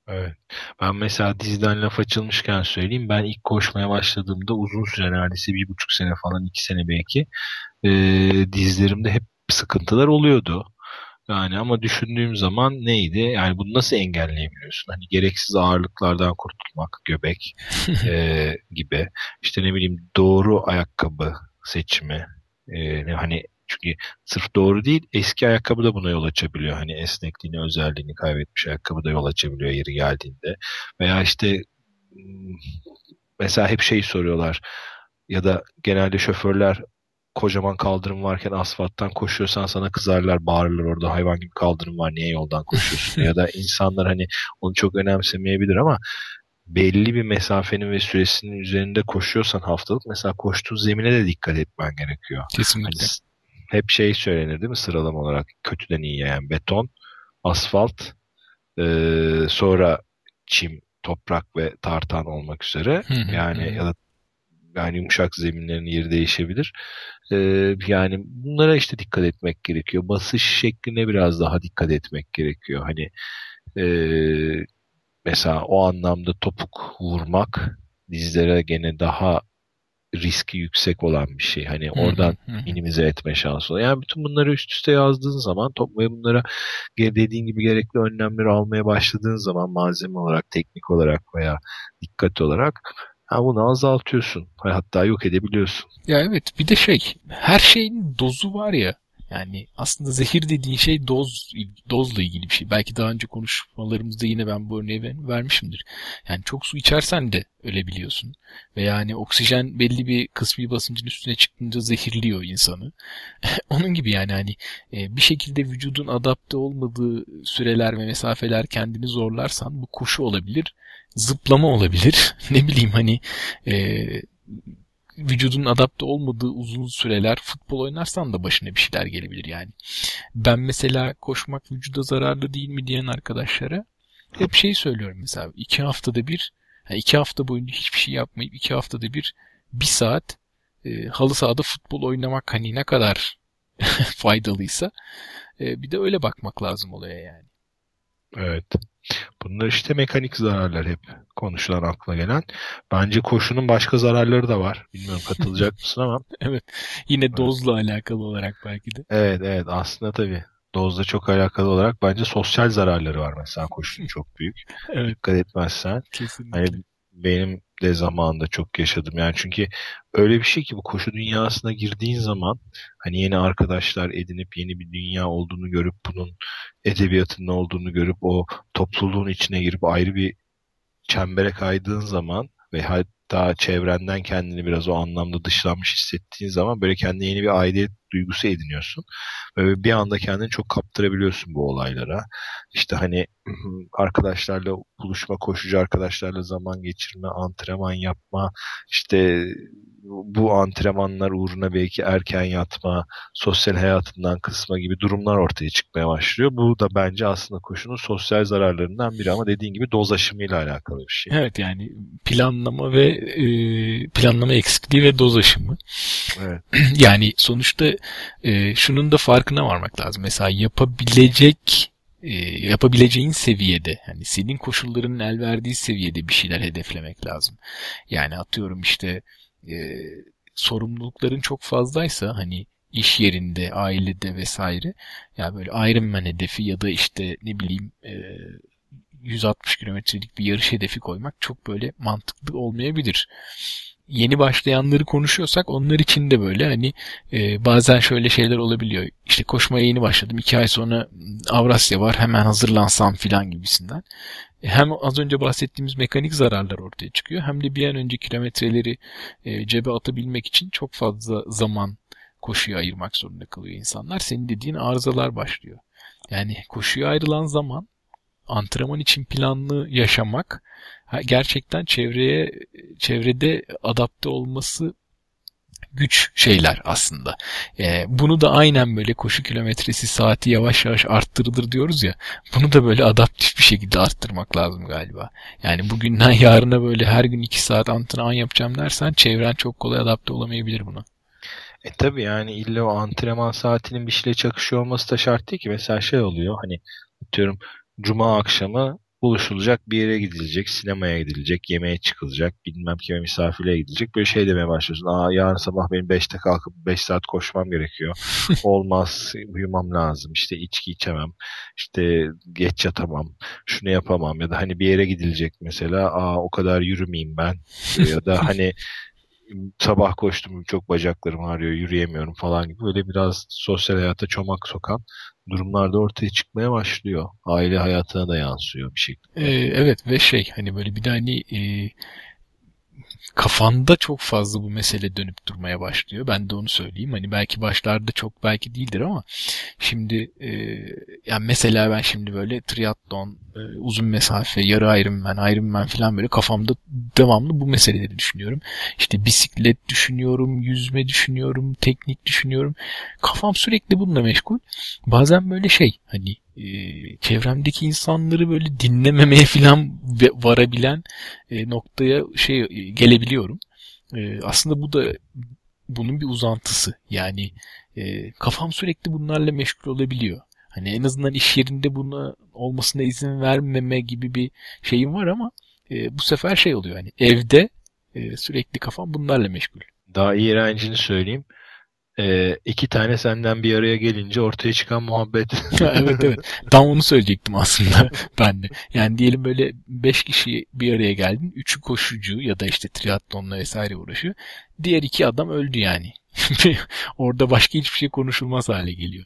Evet. Ben mesela diziden laf açılmışken söyleyeyim. Ben ilk koşmaya başladığımda uzun süre neredeyse bir buçuk sene falan iki sene belki e, dizlerimde hep sıkıntılar oluyordu. Yani ama düşündüğüm zaman neydi? Yani bunu nasıl engelleyebiliyorsun? Hani gereksiz ağırlıklardan kurtulmak, göbek e, gibi. İşte ne bileyim doğru ayakkabı seçimi. E, hani Çünkü sırf doğru değil eski ayakkabı da buna yol açabiliyor. Hani esnekliğini özelliğini kaybetmiş ayakkabı da yol açabiliyor yeri geldiğinde. Veya işte hmm, mesela hep şey soruyorlar ya da genelde şoförler kocaman kaldırım varken asfalttan koşuyorsan sana kızarlar, bağırırlar orada hayvan gibi kaldırım var niye yoldan koşuyorsun? ya da insanlar hani onu çok önemsemeyebilir ama belli bir mesafenin ve süresinin üzerinde koşuyorsan haftalık mesela koştuğun zemine de dikkat etmen gerekiyor. Kesinlikle. Hani hep şey söylenir değil mi sıralama olarak kötüden iyiye yani beton, asfalt, e, sonra çim, toprak ve tartan olmak üzere yani ya da yani yumuşak zeminlerin yeri değişebilir. Ee, yani bunlara işte dikkat etmek gerekiyor. Basış şekline biraz daha dikkat etmek gerekiyor. Hani e, mesela o anlamda topuk vurmak dizlere gene daha riski yüksek olan bir şey. Hani oradan minimize etme şansı oluyor. Yani bütün bunları üst üste yazdığın zaman top ve bunlara dediğin gibi gerekli önlemleri almaya başladığın zaman malzeme olarak, teknik olarak veya dikkat olarak Ha bunu azaltıyorsun. Hatta yok edebiliyorsun. Ya evet bir de şey her şeyin dozu var ya. Yani aslında zehir dediğin şey doz dozla ilgili bir şey. Belki daha önce konuşmalarımızda yine ben bu örneği vermişimdir. Yani çok su içersen de ölebiliyorsun. Ve yani oksijen belli bir kısmi basıncın üstüne çıktığında zehirliyor insanı. Onun gibi yani hani e, bir şekilde vücudun adapte olmadığı süreler ve mesafeler kendini zorlarsan bu koşu olabilir zıplama olabilir. ne bileyim hani e, vücudun adapte olmadığı uzun süreler futbol oynarsan da başına bir şeyler gelebilir yani. Ben mesela koşmak vücuda zararlı değil mi diyen arkadaşlara hep şey söylüyorum mesela iki haftada bir yani iki hafta boyunca hiçbir şey yapmayıp iki haftada bir bir saat e, halı sahada futbol oynamak hani ne kadar faydalıysa e, bir de öyle bakmak lazım olaya yani. Evet. Bunlar işte mekanik zararlar hep konuşulan akla gelen. Bence koşunun başka zararları da var. Bilmiyorum katılacak mısın ama. evet. Yine dozla evet. alakalı olarak belki de. Evet evet aslında tabii. Dozla çok alakalı olarak bence sosyal zararları var mesela koşunun çok büyük. evet. Dikkat etmezsen. Kesinlikle. Hani benim de zamanında çok yaşadım. Yani çünkü öyle bir şey ki bu koşu dünyasına girdiğin zaman hani yeni arkadaşlar edinip yeni bir dünya olduğunu görüp bunun edebiyatının olduğunu görüp o topluluğun içine girip ayrı bir çembere kaydığın zaman ve hatta çevrenden kendini biraz o anlamda dışlanmış hissettiğin zaman böyle kendine yeni bir aidiyet duygusu ediniyorsun. Ve bir anda kendini çok kaptırabiliyorsun bu olaylara. İşte hani arkadaşlarla buluşma, koşucu arkadaşlarla zaman geçirme, antrenman yapma, işte bu antrenmanlar uğruna belki erken yatma, sosyal hayatından kısma gibi durumlar ortaya çıkmaya başlıyor. Bu da bence aslında koşunun sosyal zararlarından biri ama dediğin gibi doz aşımıyla alakalı bir şey. Evet yani planlama ve e, planlama eksikliği ve doz aşımı. Evet. yani sonuçta e, şunun da farkına varmak lazım. Mesela yapabilecek e, yapabileceğin seviyede yani senin koşullarının el verdiği seviyede bir şeyler hedeflemek lazım. Yani atıyorum işte e, sorumlulukların çok fazlaysa hani iş yerinde, ailede vesaire ya yani böyle Ironman hedefi ya da işte ne bileyim e, 160 kilometrelik bir yarış hedefi koymak çok böyle mantıklı olmayabilir yeni başlayanları konuşuyorsak onlar için de böyle hani e, bazen şöyle şeyler olabiliyor. İşte koşmaya yeni başladım. iki ay sonra Avrasya var hemen hazırlansam filan gibisinden. E, hem az önce bahsettiğimiz mekanik zararlar ortaya çıkıyor hem de bir an önce kilometreleri e, cebe atabilmek için çok fazla zaman koşuya ayırmak zorunda kalıyor insanlar. Senin dediğin arızalar başlıyor. Yani koşuya ayrılan zaman antrenman için planlı yaşamak gerçekten çevreye çevrede adapte olması güç şeyler aslında. Ee, bunu da aynen böyle koşu kilometresi saati yavaş yavaş arttırılır diyoruz ya. Bunu da böyle adaptif bir şekilde arttırmak lazım galiba. Yani bugünden yarına böyle her gün iki saat antrenman yapacağım dersen çevren çok kolay adapte olamayabilir buna. E tabi yani illa o antrenman saatinin bir şeyle çakışıyor olması da şart değil ki. Mesela şey oluyor hani diyorum cuma akşamı buluşulacak bir yere gidilecek, sinemaya gidilecek, yemeğe çıkılacak, bilmem kime misafirliğe gidilecek. Böyle şey demeye başlıyorsun. Aa yarın sabah benim 5'te kalkıp 5 saat koşmam gerekiyor. Olmaz, uyumam lazım. İşte içki içemem. İşte geç yatamam. Şunu yapamam. Ya da hani bir yere gidilecek mesela. Aa o kadar yürümeyeyim ben. ya da hani sabah koştum çok bacaklarım ağrıyor yürüyemiyorum falan gibi böyle biraz sosyal hayata çomak sokan durumlarda ortaya çıkmaya başlıyor. Aile hayatına da yansıyor bir şekilde. Ee, evet ve şey hani böyle bir de hani e, kafanda çok fazla bu mesele dönüp durmaya başlıyor. Ben de onu söyleyeyim. Hani belki başlarda çok belki değildir ama şimdi e, yani mesela ben şimdi böyle triatlon, e, uzun mesafe, yarı Ironman, Ironman falan böyle kafamda devamlı bu meseleleri düşünüyorum. İşte bisiklet düşünüyorum, yüzme düşünüyorum, teknik düşünüyorum. Kafam sürekli bununla meşgul. Bazen böyle şey hani e, çevremdeki insanları böyle dinlememeye falan varabilen e, noktaya şey e, gelebiliyorum. E, aslında bu da bunun bir uzantısı. Yani e, kafam sürekli bunlarla meşgul olabiliyor. Hani en azından iş yerinde buna olmasına izin vermeme gibi bir şeyim var ama bu sefer şey oluyor. Hani evde sürekli kafam bunlarla meşgul. Daha iğrencini söyleyeyim e, iki tane senden bir araya gelince ortaya çıkan muhabbet. evet evet. Tam onu söyleyecektim aslında ben de. Yani diyelim böyle beş kişi bir araya geldin. Üçü koşucu ya da işte triatlonla vesaire uğraşıyor. Diğer iki adam öldü yani. Orada başka hiçbir şey konuşulmaz hale geliyor.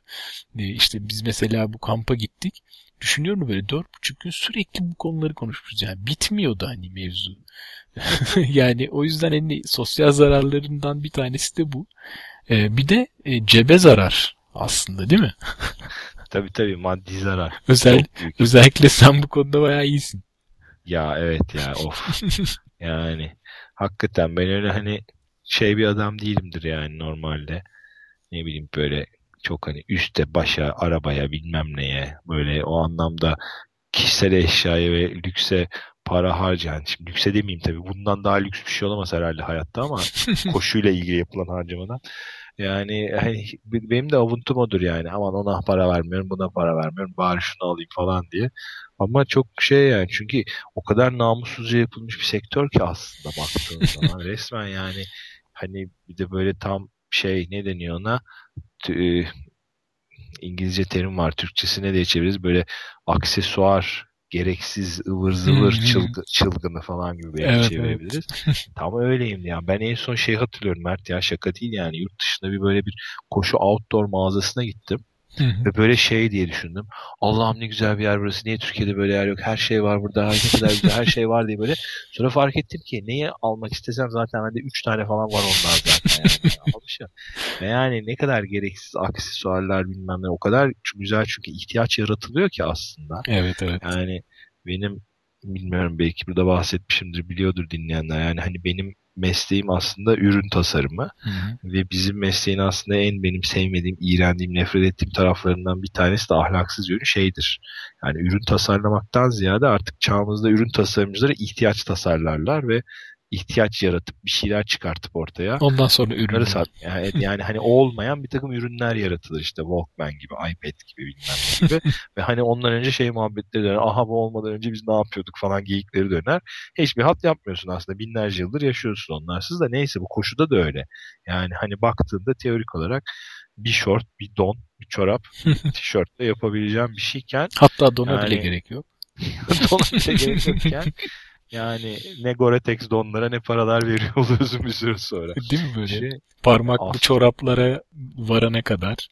E, işte biz mesela bu kampa gittik. Düşünüyorum böyle dört buçuk gün sürekli bu konuları konuşmuşuz. Yani bitmiyordu hani mevzu. yani o yüzden en hani sosyal zararlarından bir tanesi de bu. E, bir de e, cebe zarar aslında değil mi? tabii tabii maddi zarar. Özel, özellikle sen bu konuda bayağı iyisin. Ya evet ya of. yani hakikaten ben öyle hani şey bir adam değilimdir yani normalde. Ne bileyim böyle çok hani üste başa arabaya bilmem neye böyle o anlamda kişisel eşyaya ve lükse para harcayan, şimdi lükse demeyeyim tabii bundan daha lüks bir şey olamaz herhalde hayatta ama koşuyla ilgili yapılan harcamadan. Yani hani, benim de avuntum odur yani. Aman ona para vermiyorum, buna para vermiyorum. Bari şunu alayım falan diye. Ama çok şey yani çünkü o kadar namussuzca yapılmış bir sektör ki aslında baktığın zaman resmen yani hani bir de böyle tam şey ne deniyor ona İngilizce terim var. Türkçesi ne diye çeviririz? Böyle aksesuar gereksiz ıvır zıvır çılgı, çılgını falan gibi belki evet, çevirebiliriz. Evet. Tam öyleyim ya. Ben en son şey hatırlıyorum Mert ya şaka değil yani yurt dışında bir böyle bir koşu outdoor mağazasına gittim. Ve böyle şey diye düşündüm. Allah'ım ne güzel bir yer burası. Niye Türkiye'de böyle yer yok? Her şey var burada. Ne kadar güzel her şey var diye böyle. Sonra fark ettim ki neyi almak istesem zaten bende 3 tane falan var onlar zaten. Yani. Almışım. Ve yani ne kadar gereksiz aksesuarlar bilmem ne. O kadar güzel çünkü ihtiyaç yaratılıyor ki aslında. Evet evet. Yani benim bilmiyorum belki burada bahsetmişimdir biliyordur dinleyenler. Yani hani benim mesleğim aslında ürün tasarımı hı hı. ve bizim mesleğin aslında en benim sevmediğim, iğrendiğim, nefret ettiğim taraflarından bir tanesi de ahlaksız yönü şeydir. Yani ürün tasarlamaktan ziyade artık çağımızda ürün tasarımcıları ihtiyaç tasarlarlar ve ihtiyaç yaratıp bir şeyler çıkartıp ortaya. Ondan sonra ürünleri sat. Yani, yani hani olmayan bir takım ürünler yaratılır işte Walkman gibi, iPad gibi bilmem gibi. Ve hani ondan önce şey muhabbetleri döner. Aha bu olmadan önce biz ne yapıyorduk falan geyikleri döner. Hiçbir hat yapmıyorsun aslında. Binlerce yıldır yaşıyorsun onlarsız da neyse bu koşuda da öyle. Yani hani baktığında teorik olarak bir short, bir don, bir çorap, bir tişörtle yapabileceğim bir şeyken hatta dona yani, bile gerek yok. dona bile gerek yokken yani ne Gore-Tex donlara ne paralar veriyor oluyorsun bir süre sonra. Değil mi böyle? Şey, Parmaklı aslında. çoraplara varana kadar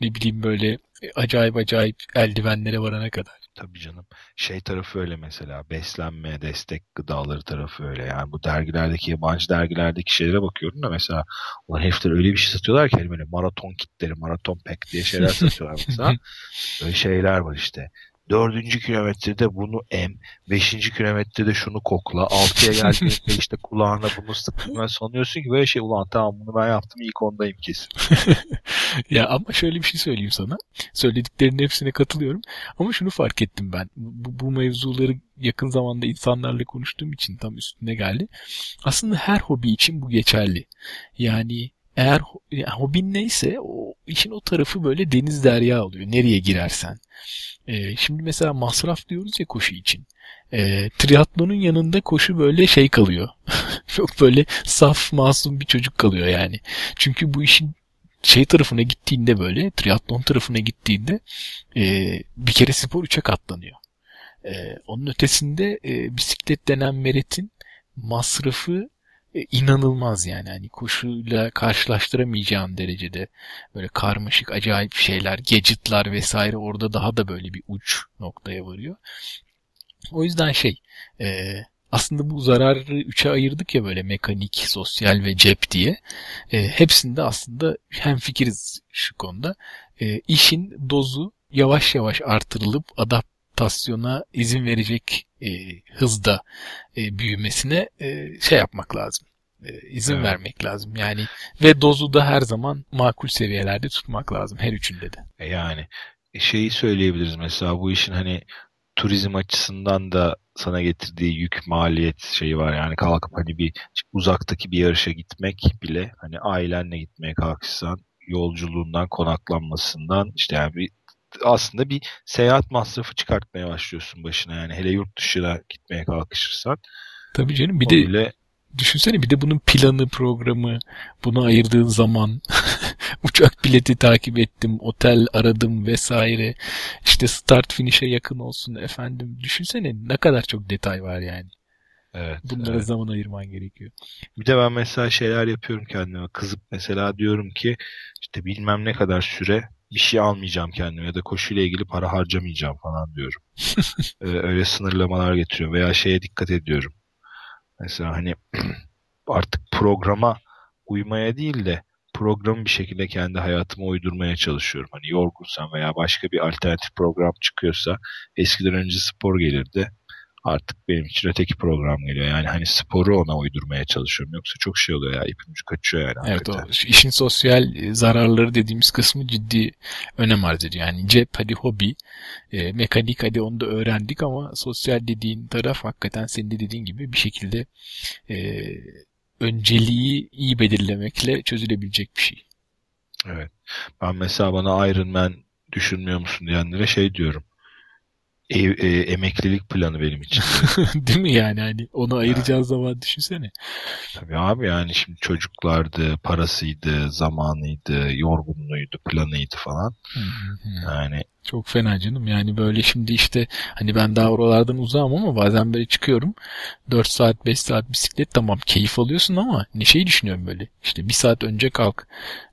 ne bileyim böyle acayip acayip eldivenlere varana kadar. Tabii canım. Şey tarafı öyle mesela. Beslenme, destek gıdaları tarafı öyle. Yani bu dergilerdeki, yabancı dergilerdeki şeylere bakıyorum da mesela ulan herifler öyle bir şey satıyorlar ki hani böyle maraton kitleri, maraton pack diye şeyler satıyorlar mesela. Böyle şeyler var işte dördüncü kilometrede bunu em, beşinci kilometrede şunu kokla, altıya geldiğinde işte kulağına bunu sıkma sanıyorsun ki böyle şey ulan tamam bunu ben yaptım ilk ondayım kesin. ya ama şöyle bir şey söyleyeyim sana. Söylediklerinin hepsine katılıyorum. Ama şunu fark ettim ben. Bu, bu mevzuları yakın zamanda insanlarla konuştuğum için tam üstüne geldi. Aslında her hobi için bu geçerli. Yani eğer yani hobin neyse o işin o tarafı böyle deniz derya oluyor. Nereye girersen. E, şimdi mesela masraf diyoruz ya koşu için. E, triatlonun yanında koşu böyle şey kalıyor. Çok böyle saf masum bir çocuk kalıyor yani. Çünkü bu işin şey tarafına gittiğinde böyle triatlon tarafına gittiğinde e, bir kere spor üçe katlanıyor. E, onun ötesinde e, bisiklet denen meretin masrafı inanılmaz yani. Hani koşuyla karşılaştıramayacağın derecede böyle karmaşık acayip şeyler, gadgetlar vesaire orada daha da böyle bir uç noktaya varıyor. O yüzden şey e, aslında bu zararı üçe ayırdık ya böyle mekanik, sosyal ve cep diye. E, hepsinde aslında hem fikiriz şu konuda. E, işin dozu yavaş yavaş artırılıp adaptasyona izin verecek e, hızda e, büyümesine e, şey yapmak lazım. E, izin evet. vermek lazım. Yani ve dozu da her zaman makul seviyelerde tutmak lazım her üçünde de. E, yani şeyi söyleyebiliriz mesela bu işin hani turizm açısından da sana getirdiği yük maliyet şeyi var. Yani kalkıp hani bir uzaktaki bir yarışa gitmek bile hani ailenle gitmeye kalkışsan yolculuğundan konaklanmasından işte yani bir aslında bir seyahat masrafı çıkartmaya başlıyorsun başına yani hele yurt dışına gitmeye kalkışırsan. Tabii canım bir de bile... düşünsene bir de bunun planı programı buna ayırdığın zaman uçak bileti takip ettim otel aradım vesaire işte start finish'e yakın olsun efendim düşünsene ne kadar çok detay var yani. Evet. Bunlara evet. zaman ayırman gerekiyor. Bir de ben mesela şeyler yapıyorum kendime. Kızıp mesela diyorum ki işte bilmem ne kadar süre bir şey almayacağım kendime ya da koşuyla ilgili para harcamayacağım falan diyorum. ee, öyle sınırlamalar getiriyorum veya şeye dikkat ediyorum. Mesela hani artık programa uymaya değil de programı bir şekilde kendi hayatıma uydurmaya çalışıyorum. Hani yorgunsam veya başka bir alternatif program çıkıyorsa eskiden önce spor gelirdi artık benim için öteki program geliyor. Yani hani sporu ona uydurmaya çalışıyorum. Yoksa çok şey oluyor ya. ipin ucu kaçıyor yani. Evet hakikaten. o işin sosyal e, zararları dediğimiz kısmı ciddi önem arz ediyor. Yani cep hadi hobi, e, mekanik hadi onu da öğrendik ama sosyal dediğin taraf hakikaten senin de dediğin gibi bir şekilde e, önceliği iyi belirlemekle çözülebilecek bir şey. Evet. Ben mesela bana Iron Man düşünmüyor musun diyenlere şey diyorum e, e, emeklilik planı benim için. Değil mi yani hani onu ayıracağız yani. zaman düşünsene. Tabii abi yani şimdi çocuklardı, parasıydı, zamanıydı, yorgunluğuydu, planıydı falan. yani çok fena canım yani böyle şimdi işte hani ben daha oralardan uzağım ama bazen böyle çıkıyorum 4 saat 5 saat bisiklet tamam keyif alıyorsun ama ne şey düşünüyorum böyle işte bir saat önce kalk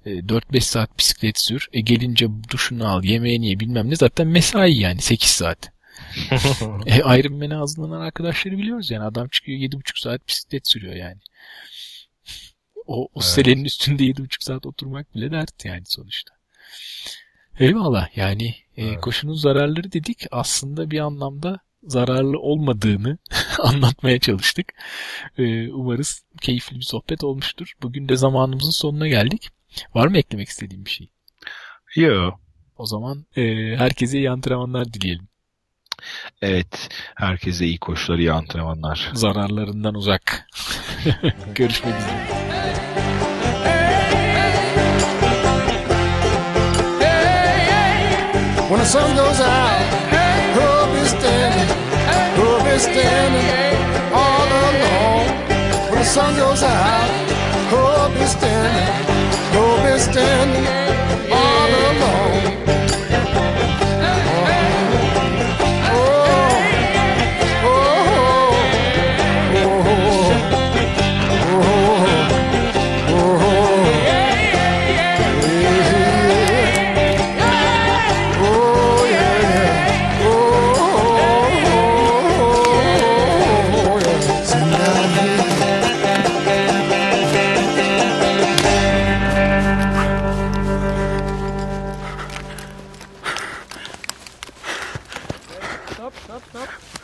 4-5 e, saat bisiklet sür e gelince duşunu al yemeğini ye bilmem ne zaten mesai yani 8 saat e, Iron Man'e hazırlanan arkadaşları biliyoruz yani. Adam çıkıyor 7,5 saat bisiklet sürüyor yani. O, o evet. selenin üstünde 7,5 saat oturmak bile dert yani sonuçta. Eyvallah yani e, evet. koşunun zararları dedik aslında bir anlamda zararlı olmadığını anlatmaya çalıştık. E, umarız keyifli bir sohbet olmuştur. Bugün de zamanımızın sonuna geldik. Var mı eklemek istediğim bir şey? Yok. O zaman e, herkese iyi antrenmanlar dileyelim. Evet. Herkese iyi koşular, iyi antrenmanlar. Zararlarından uzak. Görüşmek üzere. When the sun goes out, who'll be standing, who'll be standing all alone. When the sun goes out, who'll be standing, who'll be standing